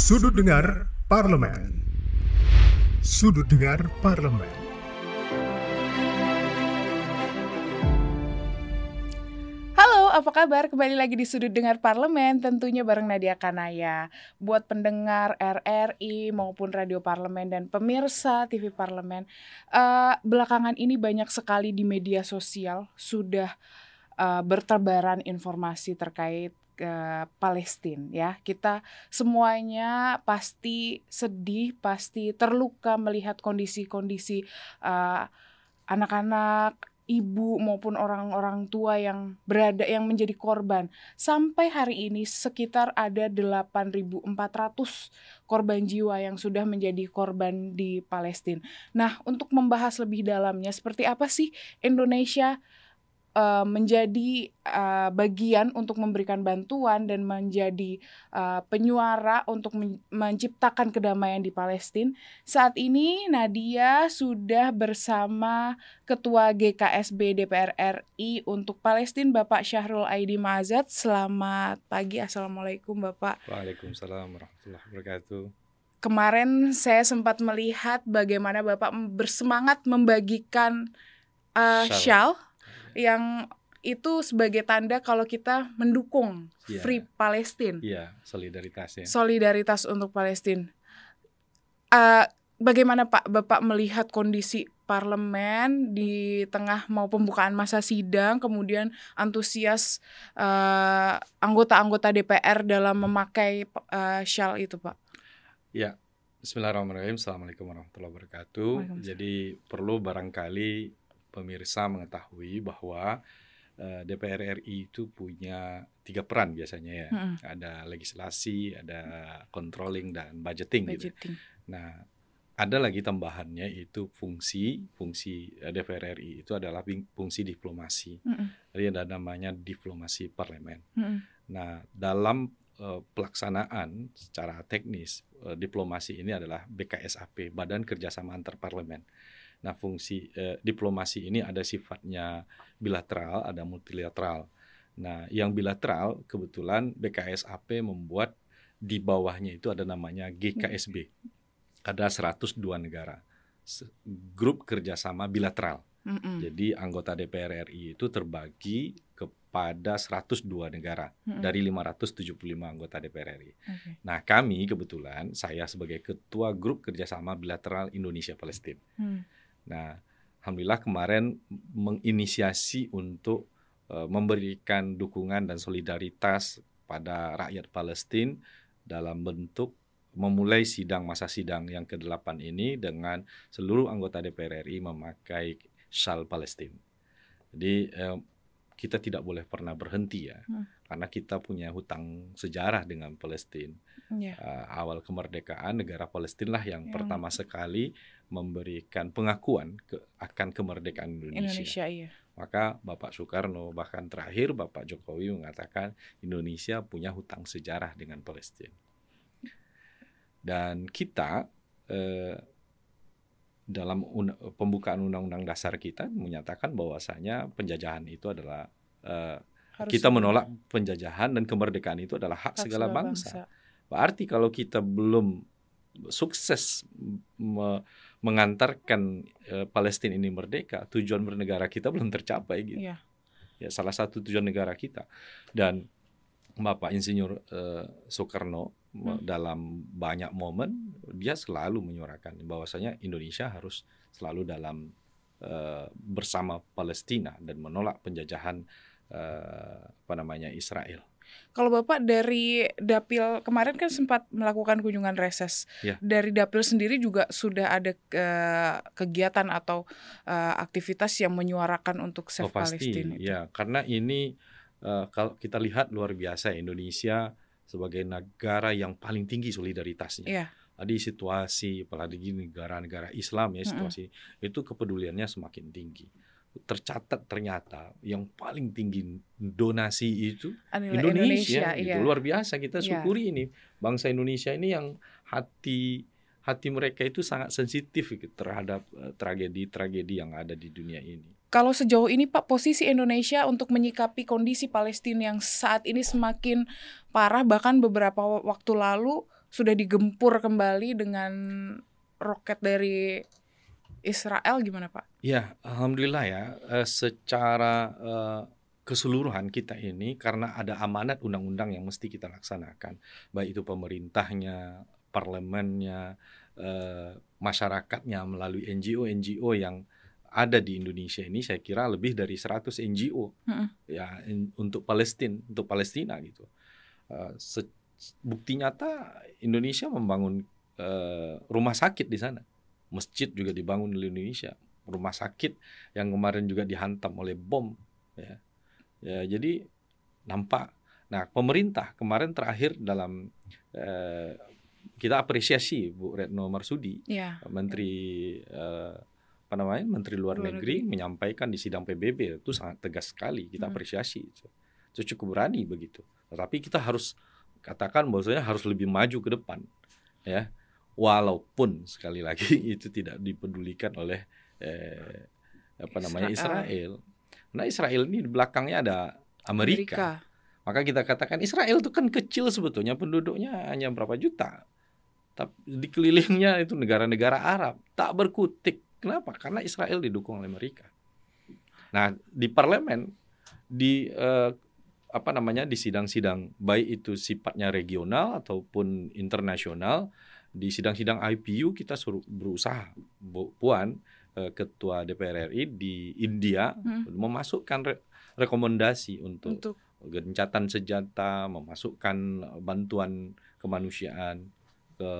Sudut Dengar Parlemen. Sudut Dengar Parlemen. Halo, apa kabar? Kembali lagi di Sudut Dengar Parlemen, tentunya bareng Nadia Kanaya. Buat pendengar RRI maupun Radio Parlemen dan pemirsa TV Parlemen, eh, belakangan ini banyak sekali di media sosial sudah eh, bertebaran informasi terkait ke Palestina ya. Kita semuanya pasti sedih, pasti terluka melihat kondisi-kondisi eh, anak-anak, ibu maupun orang-orang tua yang berada yang menjadi korban. Sampai hari ini sekitar ada 8.400 korban jiwa yang sudah menjadi korban di Palestina. Nah, untuk membahas lebih dalamnya seperti apa sih Indonesia uh, menjadi uh, bagian untuk memberikan bantuan dan menjadi uh, penyuara untuk men menciptakan kedamaian di Palestina. Saat ini Nadia sudah bersama Ketua GKSB DPR RI untuk Palestina Bapak Syahrul Aidi Mazat. Selamat pagi, Assalamualaikum Bapak. Waalaikumsalam warahmatullahi wabarakatuh. Kemarin saya sempat melihat bagaimana Bapak bersemangat membagikan uh, shawl, shawl yang itu sebagai tanda kalau kita mendukung yeah. Free Palestine. Iya, yeah, solidaritas ya. Solidaritas untuk Palestina. Uh, bagaimana Pak Bapak melihat kondisi parlemen di tengah mau pembukaan masa sidang, kemudian antusias anggota-anggota uh, DPR dalam memakai uh, shawl itu, Pak? Ya, Bismillahirrahmanirrahim. Assalamualaikum warahmatullahi wabarakatuh. Jadi perlu barangkali pemirsa mengetahui bahwa uh, eh, DPR RI itu punya tiga peran biasanya ya. Hmm. Ada legislasi, ada controlling dan budgeting, gitu. budgeting. gitu. Nah, ada lagi tambahannya itu fungsi fungsi eh, DPR RI itu adalah fungsi diplomasi. Hmm. Jadi ada namanya diplomasi parlemen. Hmm. Nah, dalam uh, pelaksanaan secara teknis uh, diplomasi ini adalah BKSAP, Badan Kerjasama Antar Parlemen. Nah, fungsi eh, diplomasi ini ada sifatnya bilateral, ada multilateral. Nah, yang bilateral kebetulan BKSAP membuat di bawahnya itu ada namanya GKSB. Ada 102 negara. Grup kerjasama bilateral. Mm -mm. Jadi anggota DPR RI itu terbagi kepada 102 negara mm -mm. dari 575 anggota DPR RI. Okay. Nah kami kebetulan saya sebagai ketua grup kerjasama bilateral Indonesia Palestina. Mm. Nah, alhamdulillah kemarin menginisiasi untuk uh, memberikan dukungan dan solidaritas pada rakyat Palestina dalam bentuk memulai sidang masa sidang yang ke-8 ini dengan seluruh anggota DPR RI memakai syal Palestina. Jadi eh, kita tidak boleh pernah berhenti ya, hmm. karena kita punya hutang sejarah dengan Palestina. Yeah. Uh, awal kemerdekaan negara Palestina lah yang yeah. pertama sekali memberikan pengakuan ke, akan kemerdekaan Indonesia. Indonesia iya. Maka Bapak Soekarno bahkan terakhir Bapak Jokowi mengatakan Indonesia punya hutang sejarah dengan Palestina. Dan kita eh, dalam un pembukaan Undang-Undang Dasar kita menyatakan bahwasanya penjajahan itu adalah eh, kita menolak penjajahan dan kemerdekaan itu adalah hak, hak segala bangsa. bangsa. Berarti kalau kita belum sukses me mengantarkan uh, Palestina ini merdeka, tujuan bernegara kita belum tercapai gitu. Yeah. Ya salah satu tujuan negara kita. Dan Bapak Insinyur uh, Soekarno hmm. dalam banyak momen dia selalu menyuarakan bahwasanya Indonesia harus selalu dalam uh, bersama Palestina dan menolak penjajahan uh, apa namanya Israel. Kalau Bapak dari Dapil kemarin kan sempat melakukan kunjungan reses. Ya. Dari Dapil sendiri juga sudah ada uh, kegiatan atau uh, aktivitas yang menyuarakan untuk Save oh, Palestine. Ya, karena ini uh, kalau kita lihat luar biasa Indonesia sebagai negara yang paling tinggi solidaritasnya. Ya. Tadi situasi apalagi negara-negara Islam ya situasi mm -hmm. itu kepeduliannya semakin tinggi tercatat ternyata yang paling tinggi donasi itu Indonesia, Indonesia gitu. iya. luar biasa kita iya. syukuri iya. ini bangsa Indonesia ini yang hati hati mereka itu sangat sensitif gitu, terhadap uh, tragedi-tragedi yang ada di dunia ini. Kalau sejauh ini Pak posisi Indonesia untuk menyikapi kondisi Palestina yang saat ini semakin parah bahkan beberapa waktu lalu sudah digempur kembali dengan roket dari Israel gimana Pak? Ya, alhamdulillah ya. Eh, secara eh, keseluruhan kita ini karena ada amanat undang-undang yang mesti kita laksanakan, baik itu pemerintahnya, parlemennya, eh, masyarakatnya melalui NGO-NGO yang ada di Indonesia ini saya kira lebih dari 100 NGO Mm-mm. ya in- untuk Palestina untuk Palestina gitu. Se- bukti nyata Indonesia membangun eh, rumah sakit di sana, masjid juga dibangun di Indonesia, rumah sakit yang kemarin juga dihantam oleh bom ya. Ya jadi nampak. Nah pemerintah kemarin terakhir dalam eh, kita apresiasi Bu Retno Marsudi Ya. Menteri eh, apa namanya Menteri Luar, Luar Negeri, Negeri. menyampaikan di sidang PBB itu sangat tegas sekali kita Hmm. apresiasi itu. Itu cukup berani begitu. Tetapi kita harus katakan bahwasanya harus lebih maju ke depan ya. Walaupun sekali lagi itu tidak dipedulikan oleh eh, apa namanya Israel. Israel. Nah Israel ini di belakangnya ada Amerika. Amerika. Maka kita katakan Israel itu kan kecil sebetulnya penduduknya hanya berapa juta. Tapi dikelilingnya itu negara-negara Arab tak berkutik. Kenapa? Karena Israel didukung oleh Amerika. Nah, di parlemen di eh, apa namanya di sidang-sidang baik itu sifatnya regional ataupun internasional di sidang-sidang IPU kita suruh berusaha Bu Puan eh, ketua DPR RI di India Hmm. memasukkan re- rekomendasi untuk Untuk gencatan senjata, memasukkan bantuan kemanusiaan ke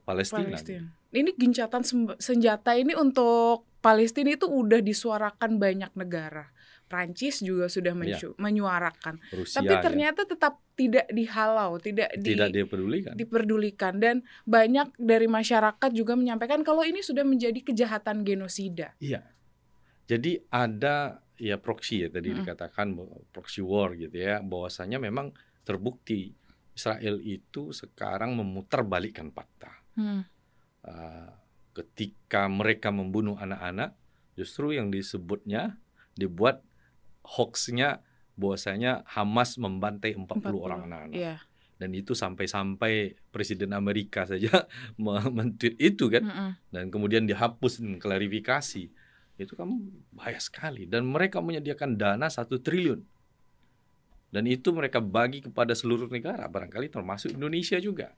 Palestina. Palestina. Ini gencatan senjata ini untuk Palestina itu udah disuarakan banyak negara. Prancis juga sudah mencu- menyuarakan. Rusia Tapi ya, ternyata tetap tidak dihalau, tidak di tidak dipedulikan. diperdulikan dan banyak dari masyarakat juga menyampaikan kalau ini sudah menjadi kejahatan genosida. Iya. Jadi ada ya proxy ya tadi Mm-mm. dikatakan proxy war gitu ya, bahwasanya memang terbukti Israel itu sekarang memutarbalikkan fakta. Hmm. Uh, ketika mereka membunuh anak-anak, justru yang disebutnya dibuat hoaxnya bahwasanya Hamas membantai 40, 40, orang anak-anak. Iya. Dan itu sampai-sampai Presiden Amerika saja me- men-tweet itu kan Mm-mm. dan kemudian dihapus dan klarifikasi. Itu kan bahaya sekali dan mereka menyediakan dana satu triliun. Dan itu mereka bagi kepada seluruh negara, barangkali termasuk Indonesia juga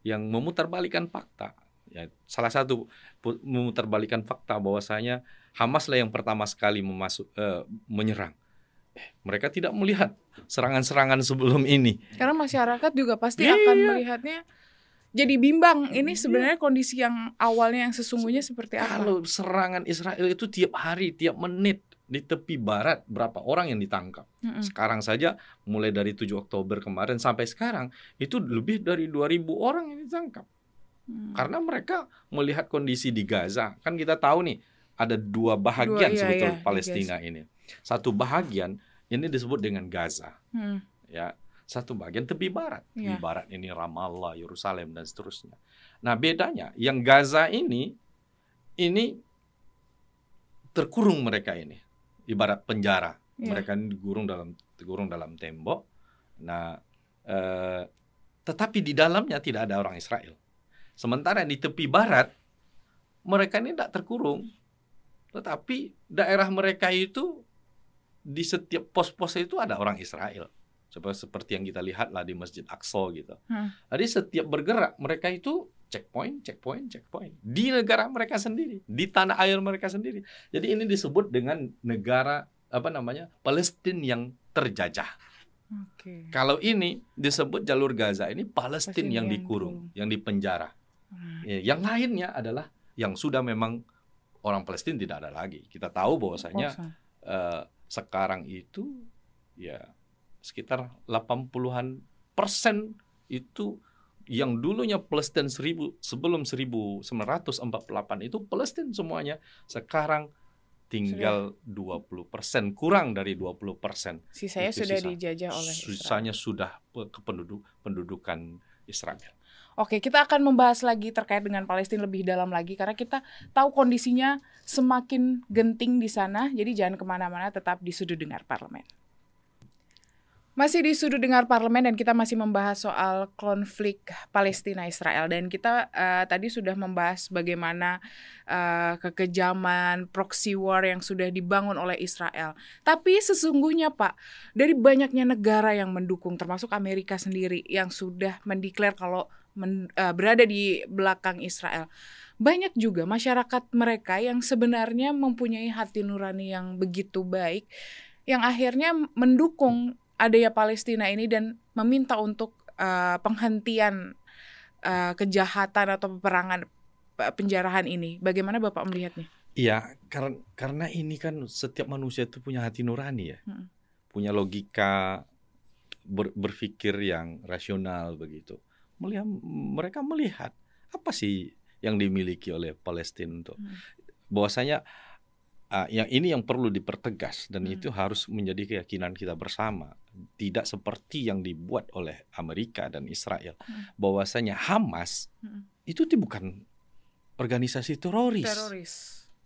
yang memutarbalikkan fakta. Ya, salah satu memutarbalikkan fakta bahwasanya Hamas lah yang pertama sekali memasuk eh, menyerang. Mereka tidak melihat serangan-serangan sebelum ini. Karena masyarakat juga pasti Iya. akan melihatnya jadi bimbang. Ini Iya. sebenarnya kondisi yang awalnya yang sesungguhnya seperti apa? Kalau serangan Israel itu tiap hari, tiap menit di tepi barat berapa orang yang ditangkap. Mm-mm. Sekarang saja mulai dari 7 Oktober kemarin sampai sekarang itu lebih dari 2000 orang yang ditangkap. Hmm. Karena mereka melihat kondisi di Gaza. Kan kita tahu nih ada dua bahagian Dua, iya, sebetulnya iya, Palestina ini. Satu bahagian ini disebut dengan Gaza, Hmm. ya. Satu bagian tepi barat. Di Iya. barat ini Ramallah, Yerusalem dan seterusnya. Nah, bedanya yang Gaza ini ini terkurung mereka ini. Ibarat penjara. Iya. Mereka ini digurung dalam digurung dalam tembok. Nah, eh, tetapi di dalamnya tidak ada orang Israel. Sementara di tepi barat mereka ini tidak terkurung, tetapi daerah mereka itu di setiap pos-pos itu ada orang Israel. Seperti seperti yang kita lihat lah di Masjid Aqsa gitu. Hmm. Jadi setiap bergerak mereka itu checkpoint, checkpoint, checkpoint di negara mereka sendiri, di tanah air mereka sendiri. Jadi ini disebut dengan negara apa namanya Palestina yang terjajah. Oke. Kalau ini disebut jalur Gaza ini Palestina yang yang dikurung, yang dipenjara. Hmm. Ya, yang lainnya adalah yang sudah memang orang Palestina tidak ada lagi. Kita tahu bahwasanya sekarang itu ya sekitar 80-an persen itu yang dulunya Palestina 1000 sebelum 1948 itu Palestina semuanya sekarang tinggal 20 persen kurang dari 20 persen Sisanya itu sudah sisa. dijajah oleh Israel. sisanya sudah pe- ke penduduk pendudukan Israel Oke, kita akan membahas lagi terkait dengan Palestina lebih dalam lagi karena kita tahu kondisinya semakin genting di sana. Jadi jangan ke mana-mana, tetap di sudut dengar parlemen. Masih di sudut dengar parlemen dan kita masih membahas soal konflik Palestina Israel dan kita uh, tadi sudah membahas bagaimana uh, kekejaman proxy war yang sudah dibangun oleh Israel. Tapi sesungguhnya Pak, dari banyaknya negara yang mendukung termasuk Amerika sendiri yang sudah mendeklar kalau men, uh, berada di belakang Israel. Banyak juga masyarakat mereka yang sebenarnya mempunyai hati nurani yang begitu baik yang akhirnya mendukung adanya Palestina ini dan meminta untuk uh, penghentian uh, kejahatan atau peperangan penjarahan ini. Bagaimana Bapak melihatnya? Iya, karena karena ini kan setiap manusia itu punya hati nurani ya, hmm. punya logika ber, berpikir yang rasional begitu. Melihat mereka melihat apa sih yang dimiliki oleh Palestina untuk hmm. bahwasanya uh, yang ini yang perlu dipertegas dan hmm. itu harus menjadi keyakinan kita bersama tidak seperti yang dibuat oleh Amerika dan Israel hmm. bahwasanya Hamas hmm. itu bukan organisasi teroris. Teroris.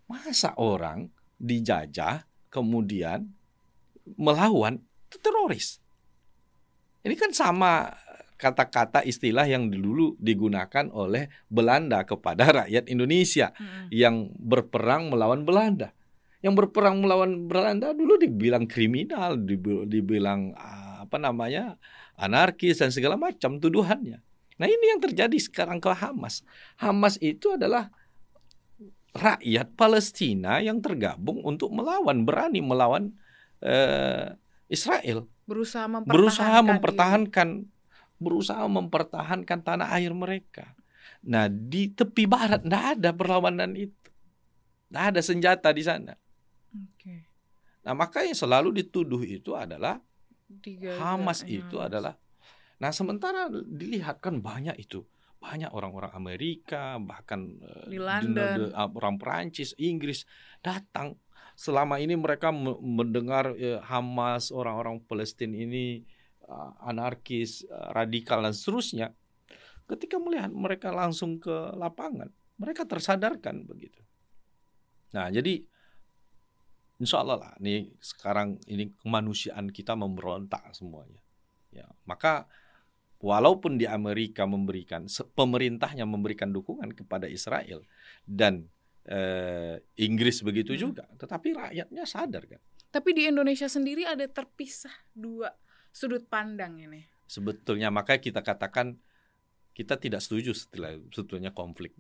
Masa orang dijajah kemudian melawan teroris? Ini kan sama kata-kata istilah yang dulu digunakan oleh Belanda kepada rakyat Indonesia hmm. yang berperang melawan Belanda yang berperang melawan Belanda dulu dibilang kriminal, dibilang ah, apa namanya anarkis dan segala macam tuduhannya. Nah ini yang terjadi sekarang ke Hamas. Hamas itu adalah rakyat Palestina yang tergabung untuk melawan, berani melawan uh, Israel. Berusaha mempertahankan, berusaha mempertahankan, berusaha mempertahankan tanah air mereka. Nah di tepi barat tidak ada perlawanan itu, tidak ada senjata di sana. Okay. Nah maka yang selalu dituduh itu adalah Tiga, Hamas ya, itu adalah. Nah sementara dilihat kan banyak itu banyak orang-orang Amerika bahkan eh, di London di, orang Perancis Inggris datang selama ini mereka mendengar eh, Hamas orang-orang Palestina ini uh, anarkis uh, radikal dan seterusnya ketika melihat mereka langsung ke lapangan mereka tersadarkan begitu nah jadi Insya Allah lah, nih sekarang ini kemanusiaan kita memberontak semuanya. Ya, maka walaupun di Amerika memberikan pemerintahnya memberikan dukungan kepada Israel dan eh, Inggris begitu hmm. juga, tetapi rakyatnya sadar kan. Tapi di Indonesia sendiri ada terpisah dua sudut pandang ini. Sebetulnya maka kita katakan kita tidak setuju setelah sebetulnya konflik.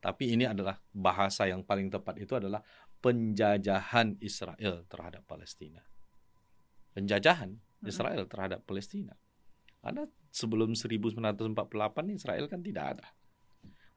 Tapi ini adalah bahasa yang paling tepat itu adalah penjajahan Israel terhadap Palestina. Penjajahan Israel terhadap Palestina. Karena sebelum 1948 Israel kan tidak ada.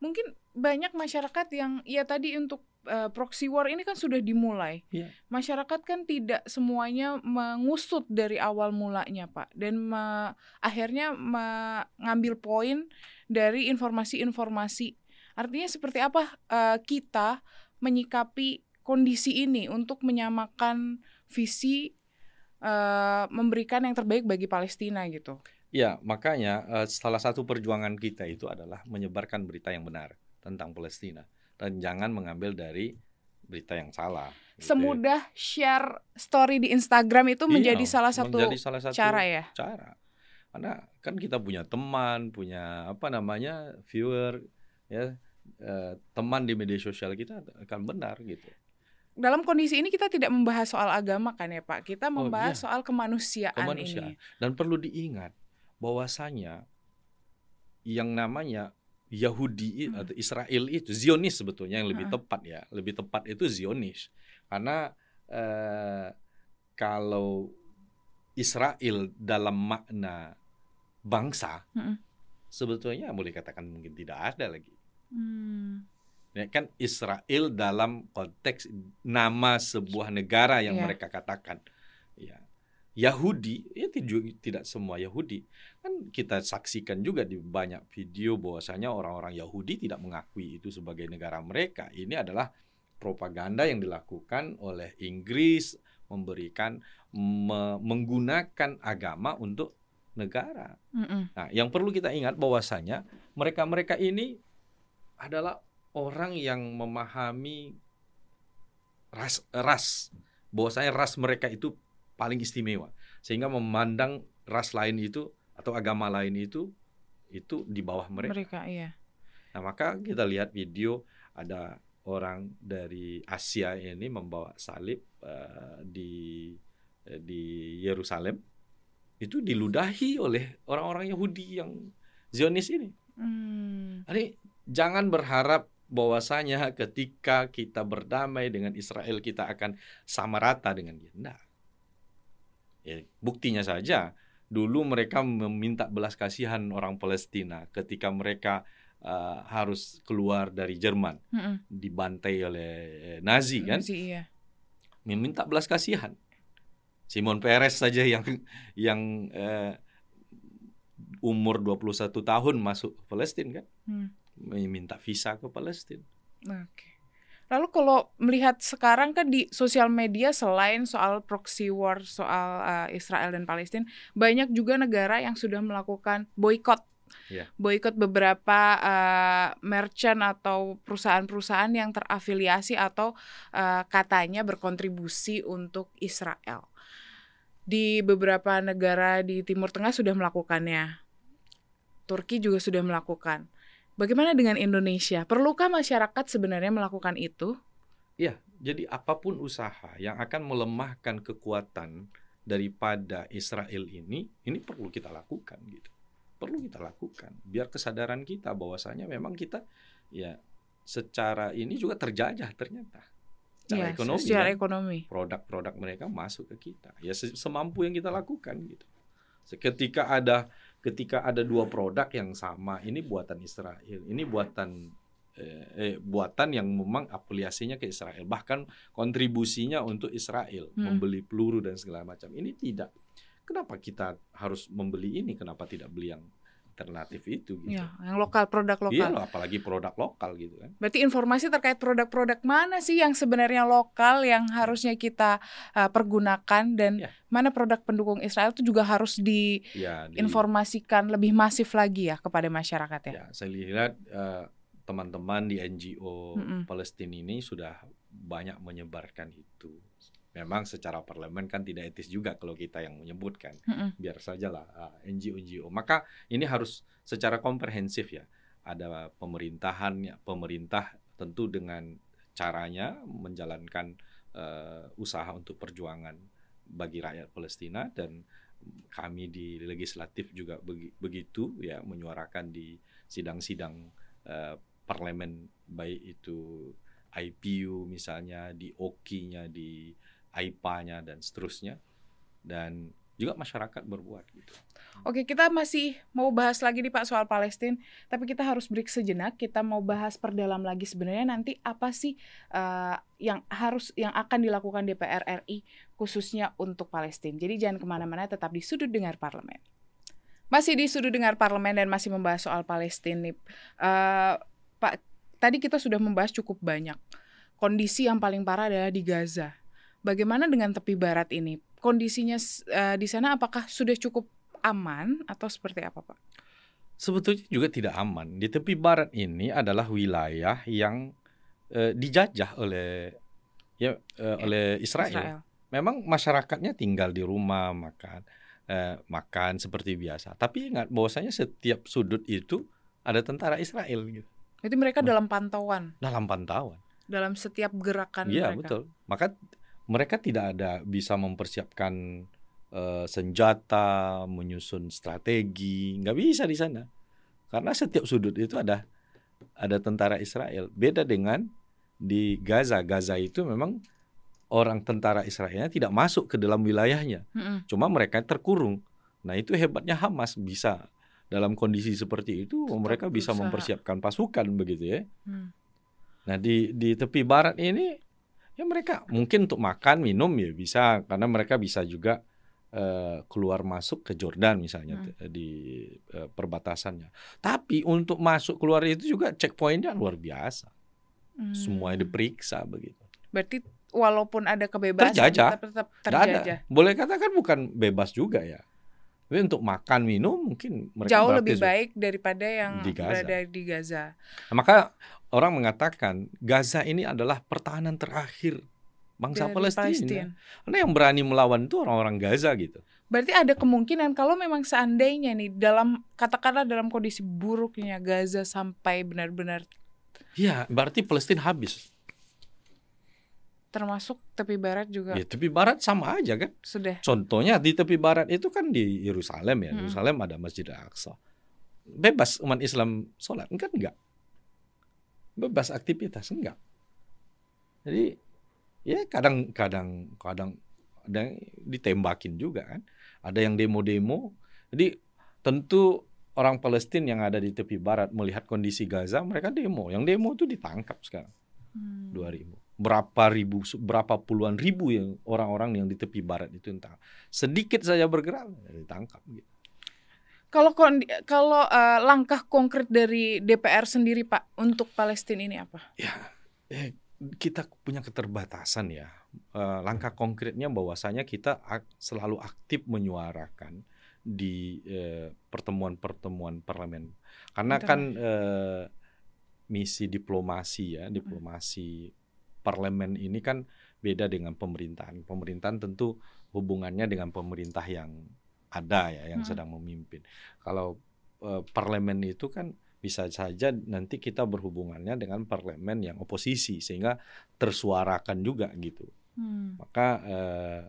Mungkin banyak masyarakat yang ya tadi untuk uh, proxy war ini kan sudah dimulai. Yeah. Masyarakat kan tidak semuanya mengusut dari awal mulanya, Pak, dan me, akhirnya mengambil poin dari informasi-informasi. Artinya seperti apa uh, kita menyikapi kondisi ini untuk menyamakan visi uh, memberikan yang terbaik bagi Palestina gitu. Ya, makanya uh, salah satu perjuangan kita itu adalah menyebarkan berita yang benar tentang Palestina dan jangan mengambil dari berita yang salah. Gitu ya. Semudah share story di Instagram itu iya, menjadi salah satu menjadi salah satu cara ya. Cara. Karena kan kita punya teman, punya apa namanya viewer, ya eh, teman di media sosial kita akan benar gitu dalam kondisi ini kita tidak membahas soal agama kan ya Pak. Kita oh, membahas oh, iya. soal kemanusiaan, kemanusiaan ini. Dan perlu diingat bahwasanya yang namanya Yahudi hmm. atau Israel itu Zionis sebetulnya yang lebih hmm. tepat ya. Lebih tepat itu Zionis. Karena eh, kalau Israel dalam makna bangsa hmm. sebetulnya boleh katakan mungkin tidak ada lagi. Hmm ya kan Israel dalam konteks nama sebuah negara yang yeah. mereka katakan Yahudi ya tidak, tidak semua Yahudi kan kita saksikan juga di banyak video bahwasanya orang-orang Yahudi tidak mengakui itu sebagai negara mereka ini adalah propaganda yang dilakukan oleh Inggris memberikan me, menggunakan agama untuk negara. Mm -mm. Nah, yang perlu kita ingat bahwasanya mereka-mereka ini adalah orang yang memahami ras ras bahwasanya ras mereka itu paling istimewa sehingga memandang ras lain itu atau agama lain itu itu di bawah mereka. Mereka, iya. Nah, maka kita lihat video ada orang dari Asia ini membawa salib uh, di uh, di Yerusalem itu diludahi oleh orang-orang Yahudi yang Zionis ini. Hmm. Jadi jangan berharap bahwasanya ketika kita berdamai dengan Israel kita akan sama rata dengan dia. Nah, ya, buktinya saja dulu mereka meminta belas kasihan orang Palestina ketika mereka uh, harus keluar dari Jerman Mm -mm. dibantai oleh Nazi kan Nazi, iya. meminta belas kasihan Simon Peres saja yang yang uh, umur 21 tahun masuk ke Palestina kan Hmm. meminta visa ke Palestina Oke. Lalu kalau melihat sekarang kan di sosial media selain soal proxy war soal uh, Israel dan Palestina, banyak juga negara yang sudah melakukan boykot. Iya. Boykot beberapa uh, merchant atau perusahaan-perusahaan yang terafiliasi atau uh, katanya berkontribusi untuk Israel. Di beberapa negara di Timur Tengah sudah melakukannya. Turki juga sudah melakukan. Bagaimana dengan Indonesia? Perlukah masyarakat sebenarnya melakukan itu? Iya, jadi apa pun usaha yang akan melemahkan kekuatan daripada Israel ini, ini perlu kita lakukan gitu. Perlu kita lakukan biar kesadaran kita bahwasanya memang kita ya secara ini juga terjajah ternyata. Secara Ya, ekonomi secara kan, ekonomi. produk-produk mereka masuk ke kita. Ya se- semampu yang kita lakukan gitu. Ketika ada ketika ada dua produk yang sama, ini buatan Israel, ini buatan eh, eh, buatan yang memang afiliasinya ke Israel, bahkan kontribusinya untuk Israel Hmm. membeli peluru dan segala macam. Ini tidak. Kenapa kita harus membeli ini? Kenapa tidak beli yang alternatif itu? Gitu. Ya, yang lokal produk Iya lokal. loh, apalagi produk lokal gitu kan. Berarti informasi terkait produk-produk mana sih yang sebenarnya lokal yang harusnya kita uh, pergunakan dan Ya. mana produk pendukung Israel itu juga harus Ya, di- diinformasikan lebih masif lagi ya kepada masyarakat ya. Ya, saya lihat eh, teman-teman di NGO Mm-mm. Palestina ini sudah banyak menyebarkan itu. Memang secara parlemen kan tidak etis juga kalau kita yang menyebutkan. Mm-mm. Biar sajalah ah, NGO-NGO. Maka ini harus secara komprehensif ya. Ada pemerintahan, pemerintah tentu dengan caranya menjalankan eh, usaha untuk perjuangan bagi rakyat Palestina dan kami di legislatif juga begi- begitu ya menyuarakan di sidang-sidang eh, parlemen baik itu IPU misalnya di OKI-nya di AIPA-nya dan seterusnya dan juga masyarakat berbuat gitu. Oke, kita masih mau bahas lagi nih Pak soal Palestina, tapi kita harus break sejenak. Kita mau bahas perdalam lagi sebenarnya nanti apa sih eh, yang harus yang akan dilakukan DPR RI khususnya untuk Palestina. Jadi jangan ke mana-mana, tetap di sudut dengar parlemen. Masih di sudut dengar parlemen dan masih membahas soal Palestina nih. Eh, Pak, tadi kita sudah membahas cukup banyak. Kondisi yang paling parah adalah di Gaza. Bagaimana dengan tepi barat ini? Kondisinya eh, di sana apakah sudah cukup aman atau seperti apa, Pak? Sebetulnya juga tidak aman. Di tepi barat ini adalah wilayah yang eh, dijajah oleh ya eh, oleh Israel. Memang masyarakatnya tinggal di rumah makan eh, makan seperti biasa. Tapi ingat bahwasanya setiap sudut itu ada tentara Israel gitu. Itu mereka dalam pantauan, Dalam pantauan. dalam setiap gerakan Iya mereka. betul. Maka mereka tidak ada bisa mempersiapkan eh, senjata, menyusun strategi, nggak bisa di sana. Karena setiap sudut itu ada ada tentara Israel. Beda dengan di Gaza. Gaza itu memang orang tentara Israelnya tidak masuk ke dalam wilayahnya. Mm-mm. Cuma mereka terkurung. Nah itu hebatnya Hamas bisa dalam kondisi seperti itu Tetap mereka bisa berusaha. mempersiapkan pasukan begitu ya. Hmm. Nah di di tepi barat ini ya mereka mungkin untuk makan minum ya bisa karena mereka bisa juga eh, keluar masuk ke Jordan misalnya Hmm. t- di eh, perbatasannya. Tapi untuk masuk keluar itu juga checkpointnya luar biasa. Hmm. Semuanya diperiksa begitu. Berarti walaupun ada kebebasan Terjajah. tetap tetap Nggak ada. terjajah. Boleh katakan bukan bebas juga ya. Tapi untuk makan minum mungkin mereka Jauh lebih baik daripada yang Di Gaza. berada di Gaza. Nah, maka orang mengatakan Gaza ini adalah pertahanan terakhir bangsa Dari Palestina. Palestina. Karena yang berani melawan itu orang-orang Gaza gitu. Berarti ada kemungkinan kalau memang seandainya nih dalam katakanlah dalam kondisi buruknya Gaza sampai benar-benar Ya, berarti Palestina habis. Termasuk tepi barat juga Ya, tepi barat sama aja kan. sudah. Contohnya di tepi barat itu kan di Yerusalem ya. Hmm. Yerusalem ada Masjid Al-Aqsa. Bebas umat Islam sholat, kan enggak? Bebas aktivitas, enggak? Jadi ya kadang-kadang kadang ada yang ditembakin juga kan. Ada yang demo-demo. Jadi tentu orang Palestina yang ada di tepi barat melihat kondisi Gaza, mereka demo. Yang demo itu ditangkap sekarang Hmm. 2000 berapa ribu berapa puluhan ribu yang orang-orang yang di tepi barat itu entah sedikit saja bergerak ditangkap gitu. Kalau kalau eh, langkah konkret dari DPR sendiri Pak untuk Palestina ini apa? ya eh, kita punya keterbatasan ya. Eh, langkah konkretnya bahwasanya kita ak- selalu aktif menyuarakan di eh, pertemuan-pertemuan parlemen. Karena kan eh, misi diplomasi ya diplomasi parlemen ini kan beda dengan pemerintahan. Pemerintahan tentu hubungannya dengan pemerintah yang ada ya yang Hmm. sedang memimpin. Kalau eh, parlemen itu kan bisa saja nanti kita berhubungannya dengan parlemen yang oposisi sehingga tersuarakan juga gitu. Hmm. maka eh,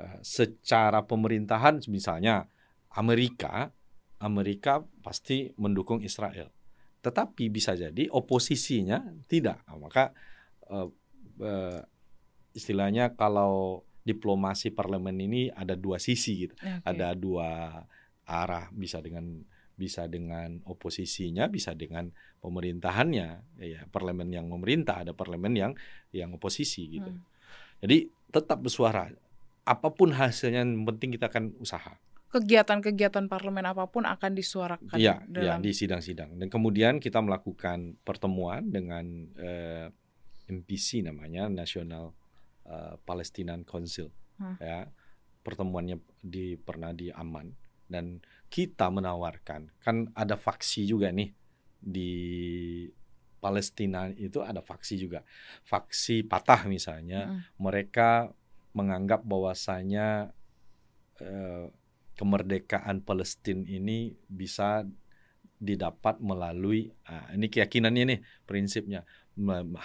eh, secara pemerintahan misalnya Amerika Amerika pasti mendukung Israel. Tetapi bisa jadi oposisinya tidak. Nah, maka eh, eh, istilahnya kalau diplomasi parlemen ini ada dua sisi gitu Oke. ada dua arah bisa dengan bisa dengan oposisinya bisa dengan pemerintahannya ya parlemen yang memerintah ada parlemen yang yang oposisi gitu Hmm. jadi tetap bersuara apa pun hasilnya yang penting kita akan usaha Kegiatan-kegiatan parlemen apa pun akan disuarakan Iya, ya, dalam di sidang-sidang. Dan kemudian kita melakukan pertemuan dengan eh, MPC namanya National eh, Palestinian Council. Hmm. Ya, pertemuannya di pernah di Aman dan kita menawarkan kan ada faksi juga nih di Palestina itu ada faksi juga. Faksi patah misalnya Mm-mm. mereka menganggap bahwasanya eh, kemerdekaan Palestina ini bisa didapat melalui ah, ini keyakinannya nih prinsipnya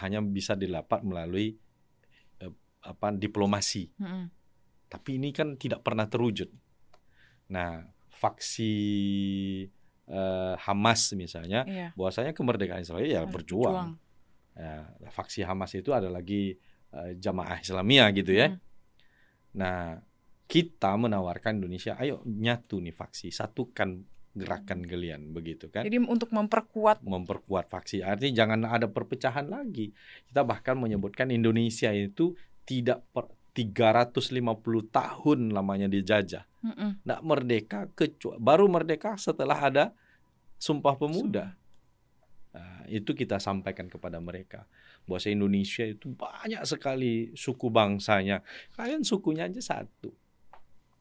hanya bisa didapat melalui eh, apa diplomasi Mm-mm. tapi ini kan tidak pernah terwujud nah faksi eh, Hamas misalnya Iya. bahwasanya kemerdekaan Israel ya harus berjuang Ya, faksi Hamas itu ada lagi eh, jamaah Islamiyah gitu ya Mm. Nah, kita menawarkan Indonesia, ayo nyatu nih faksi, satukan gerakan kalian begitu kan? Jadi untuk memperkuat Memperkuat faksi. Artinya jangan ada perpecahan lagi. Kita bahkan menyebutkan Indonesia itu tidak per 350 tahun lamanya dijajah. Mm-mm. Nggak merdeka kecuali baru merdeka setelah ada Sumpah Pemuda. Nah, itu kita sampaikan kepada mereka bahwa Indonesia itu banyak sekali suku bangsanya. Kalian sukunya aja satu.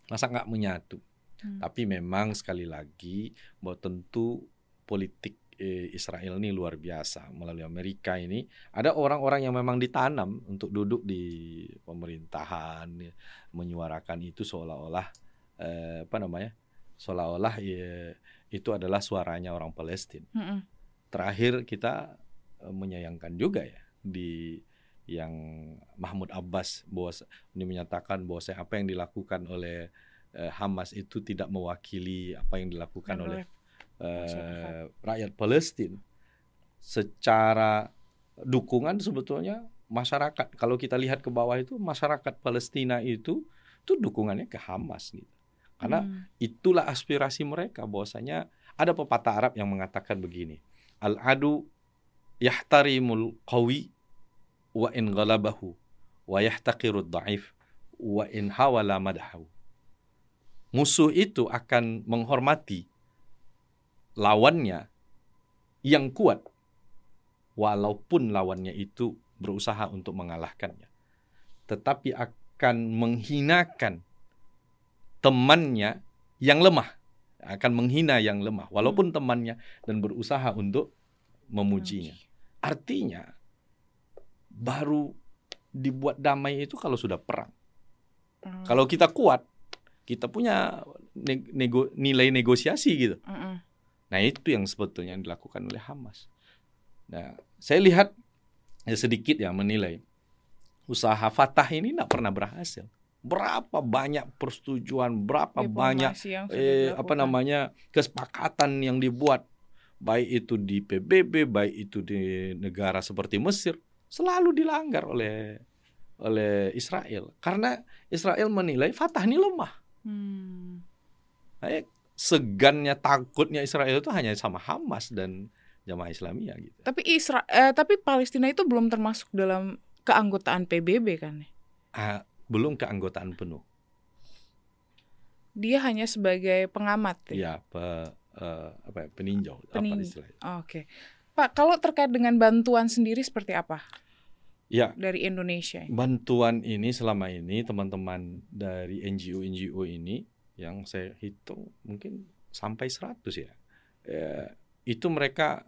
Masa nggak menyatu? Hmm. Tapi memang sekali lagi bahwa tentu politik eh, Israel ini luar biasa melalui Amerika ini ada orang-orang yang memang ditanam untuk duduk di pemerintahan menyuarakan itu seolah-olah eh, apa namanya seolah-olah ya, itu adalah suaranya orang Palestina Mm-mm. terakhir kita eh, menyayangkan juga ya di yang Mahmud Abbas bahwa ini menyatakan bahwa apa yang dilakukan oleh eh, Hamas itu tidak mewakili apa yang dilakukan oleh eh, masyarakat. rakyat Palestina. Secara dukungan sebetulnya masyarakat. Kalau kita lihat ke bawah itu masyarakat Palestina itu itu dukungannya ke Hamas gitu. Karena Hmm. itulah aspirasi mereka bahwasanya ada pepatah Arab yang mengatakan begini al adu yahtarimul qawi wa in ghalabahu wa yahtaqirud dhaif wa in hawala madahu musuh itu akan menghormati lawannya yang kuat walaupun lawannya itu berusaha untuk mengalahkannya. Tetapi akan menghinakan temannya yang lemah akan menghina yang lemah walaupun temannya dan berusaha untuk memujinya. Artinya baru dibuat damai itu kalau sudah perang. Hmm. kalau kita kuat kita punya nego, nilai negosiasi gitu. Mm -mm. Nah itu yang sebetulnya yang dilakukan oleh Hamas. Nah saya lihat ya sedikit ya menilai usaha Fatah ini tidak pernah berhasil. Berapa banyak persetujuan, berapa banyak eh, apa namanya kesepakatan yang dibuat baik itu di PBB, baik itu di negara seperti Mesir, selalu dilanggar oleh oleh Israel karena Israel menilai Fatah ini lemah. Hmm. Nah, segannya takutnya Israel itu hanya sama Hamas dan jamaah Islamiyah gitu. Tapi Isra eh, tapi Palestina itu belum termasuk dalam keanggotaan PBB kan? Uh, belum keanggotaan penuh. Dia hanya sebagai pengamat. Ya, ya pe, uh, apa ya, peninjau Penin apa istilahnya. Oh, Oke. Okay. Pak, kalau terkait dengan bantuan sendiri seperti apa? Ya. Dari Indonesia. Bantuan ini selama ini teman-teman dari NGO-NGO ini yang saya hitung mungkin sampai 100 ya. ya itu mereka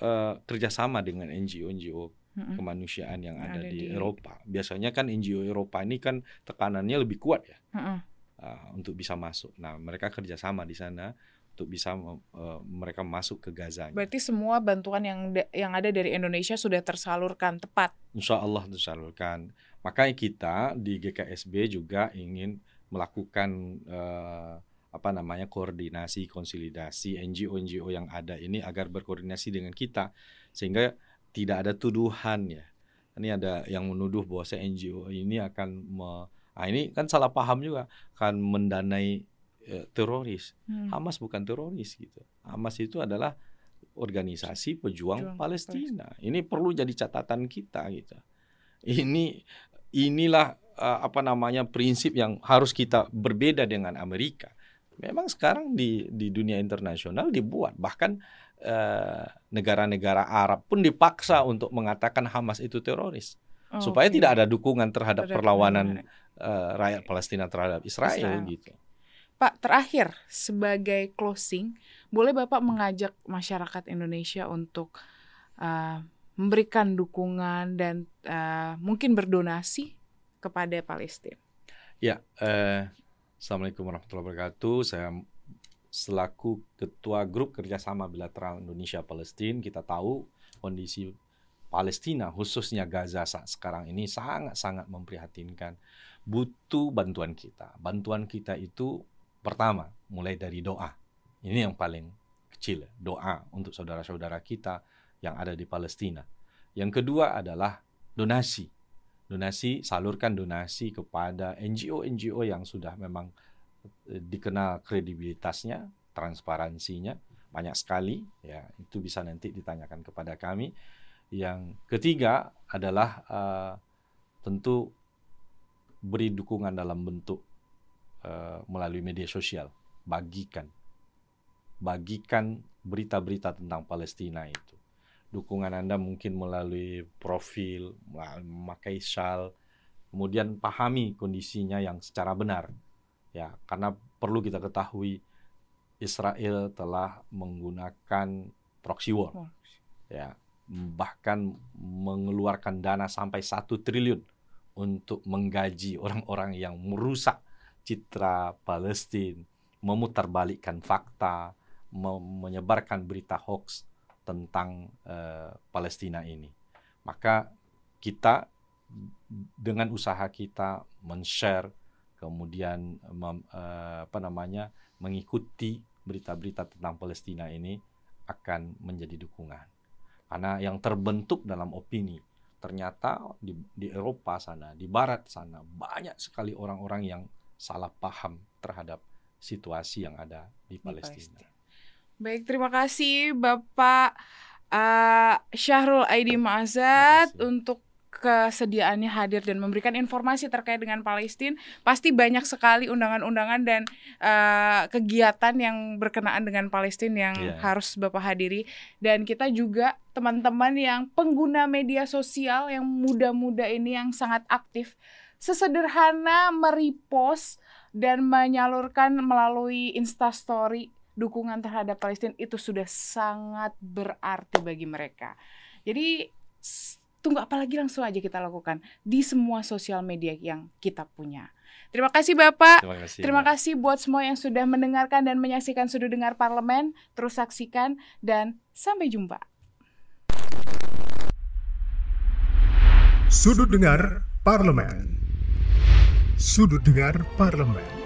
uh, kerjasama dengan NGO-NGO hmm kemanusiaan yang, ada, ada di, di Eropa. Biasanya kan NGO Eropa ini kan tekanannya lebih kuat ya mm-hmm. uh, untuk bisa masuk. Nah mereka kerjasama di sana untuk bisa uh, mereka masuk ke Gaza. Berarti semua bantuan yang yang ada dari Indonesia sudah tersalurkan tepat. Insya Allah tersalurkan. Makanya kita di GKSB juga ingin melakukan uh, apa namanya koordinasi konsolidasi NGO-NGO yang ada ini agar berkoordinasi dengan kita sehingga tidak ada tuduhan ya. Ini ada yang menuduh bahwa NGO ini akan me, nah ini kan salah paham juga akan mendanai e, teroris. Hmm. Hamas bukan teroris gitu. Hamas itu adalah organisasi pejuang, Palestina. Palestina. Ini perlu jadi catatan kita gitu. Ini inilah uh, apa namanya prinsip yang harus kita berbeda dengan Amerika. Memang sekarang di di dunia internasional dibuat bahkan Eh, negara-negara Arab pun dipaksa untuk mengatakan Hamas itu teroris oh, supaya okay. tidak ada dukungan terhadap Terhadap perlawanan uh, rakyat Palestina terhadap Israel, Israel gitu. Pak, terakhir sebagai closing, boleh Bapak mengajak masyarakat Indonesia untuk uh, memberikan dukungan dan uh, mungkin berdonasi kepada Palestina? Ya, uh, Assalamualaikum warahmatullahi wabarakatuh. Saya selaku ketua grup kerjasama bilateral Indonesia Palestina kita tahu kondisi Palestina khususnya Gaza saat sekarang ini sangat-sangat memprihatinkan butuh bantuan kita bantuan kita itu pertama mulai dari doa. Ini yang paling kecil doa untuk saudara-saudara kita yang ada di Palestina. Yang kedua adalah donasi. Donasi salurkan donasi kepada NGO-NGO yang sudah memang dikenal kredibilitasnya, transparansinya banyak sekali ya. Itu bisa nanti ditanyakan kepada kami. Yang ketiga adalah uh, tentu beri dukungan dalam bentuk uh, melalui media sosial, bagikan. Bagikan berita-berita tentang Palestina itu. Dukungan Anda mungkin melalui profil, memakai shawl, kemudian pahami kondisinya yang secara benar. Ya, karena perlu kita ketahui Israel telah menggunakan proxy war. Ya, bahkan mengeluarkan dana sampai satu triliun untuk menggaji orang-orang yang merusak citra Palestina, memutarbalikkan fakta, menyebarkan berita hoax tentang uh, Palestina ini. Maka kita dengan usaha kita men-share kemudian mem, uh, apa namanya mengikuti berita-berita tentang Palestina ini akan menjadi dukungan. Karena yang terbentuk dalam opini ternyata di, di Eropa sana, di Barat sana banyak sekali orang-orang yang salah paham terhadap situasi yang ada di Palestina. Baik, terima kasih Bapak uh, Syahrul Aidi Mazat untuk kesediaannya hadir dan memberikan informasi terkait dengan Palestina pasti banyak sekali undangan-undangan dan uh, kegiatan yang berkenaan dengan Palestina yang yeah. harus Bapak hadiri dan kita juga teman-teman yang pengguna media sosial yang muda-muda ini yang sangat aktif sesederhana merepost dan menyalurkan melalui Instastory dukungan terhadap Palestina itu sudah sangat berarti bagi mereka. Jadi tunggu apa lagi langsung aja kita lakukan di semua sosial media yang kita punya. Terima kasih Bapak. Terima kasih. Terima Mbak. kasih buat semua yang sudah mendengarkan dan menyaksikan Sudut Dengar Parlemen. Terus saksikan dan sampai jumpa. Sudut dengar parlemen. Sudut dengar parlemen.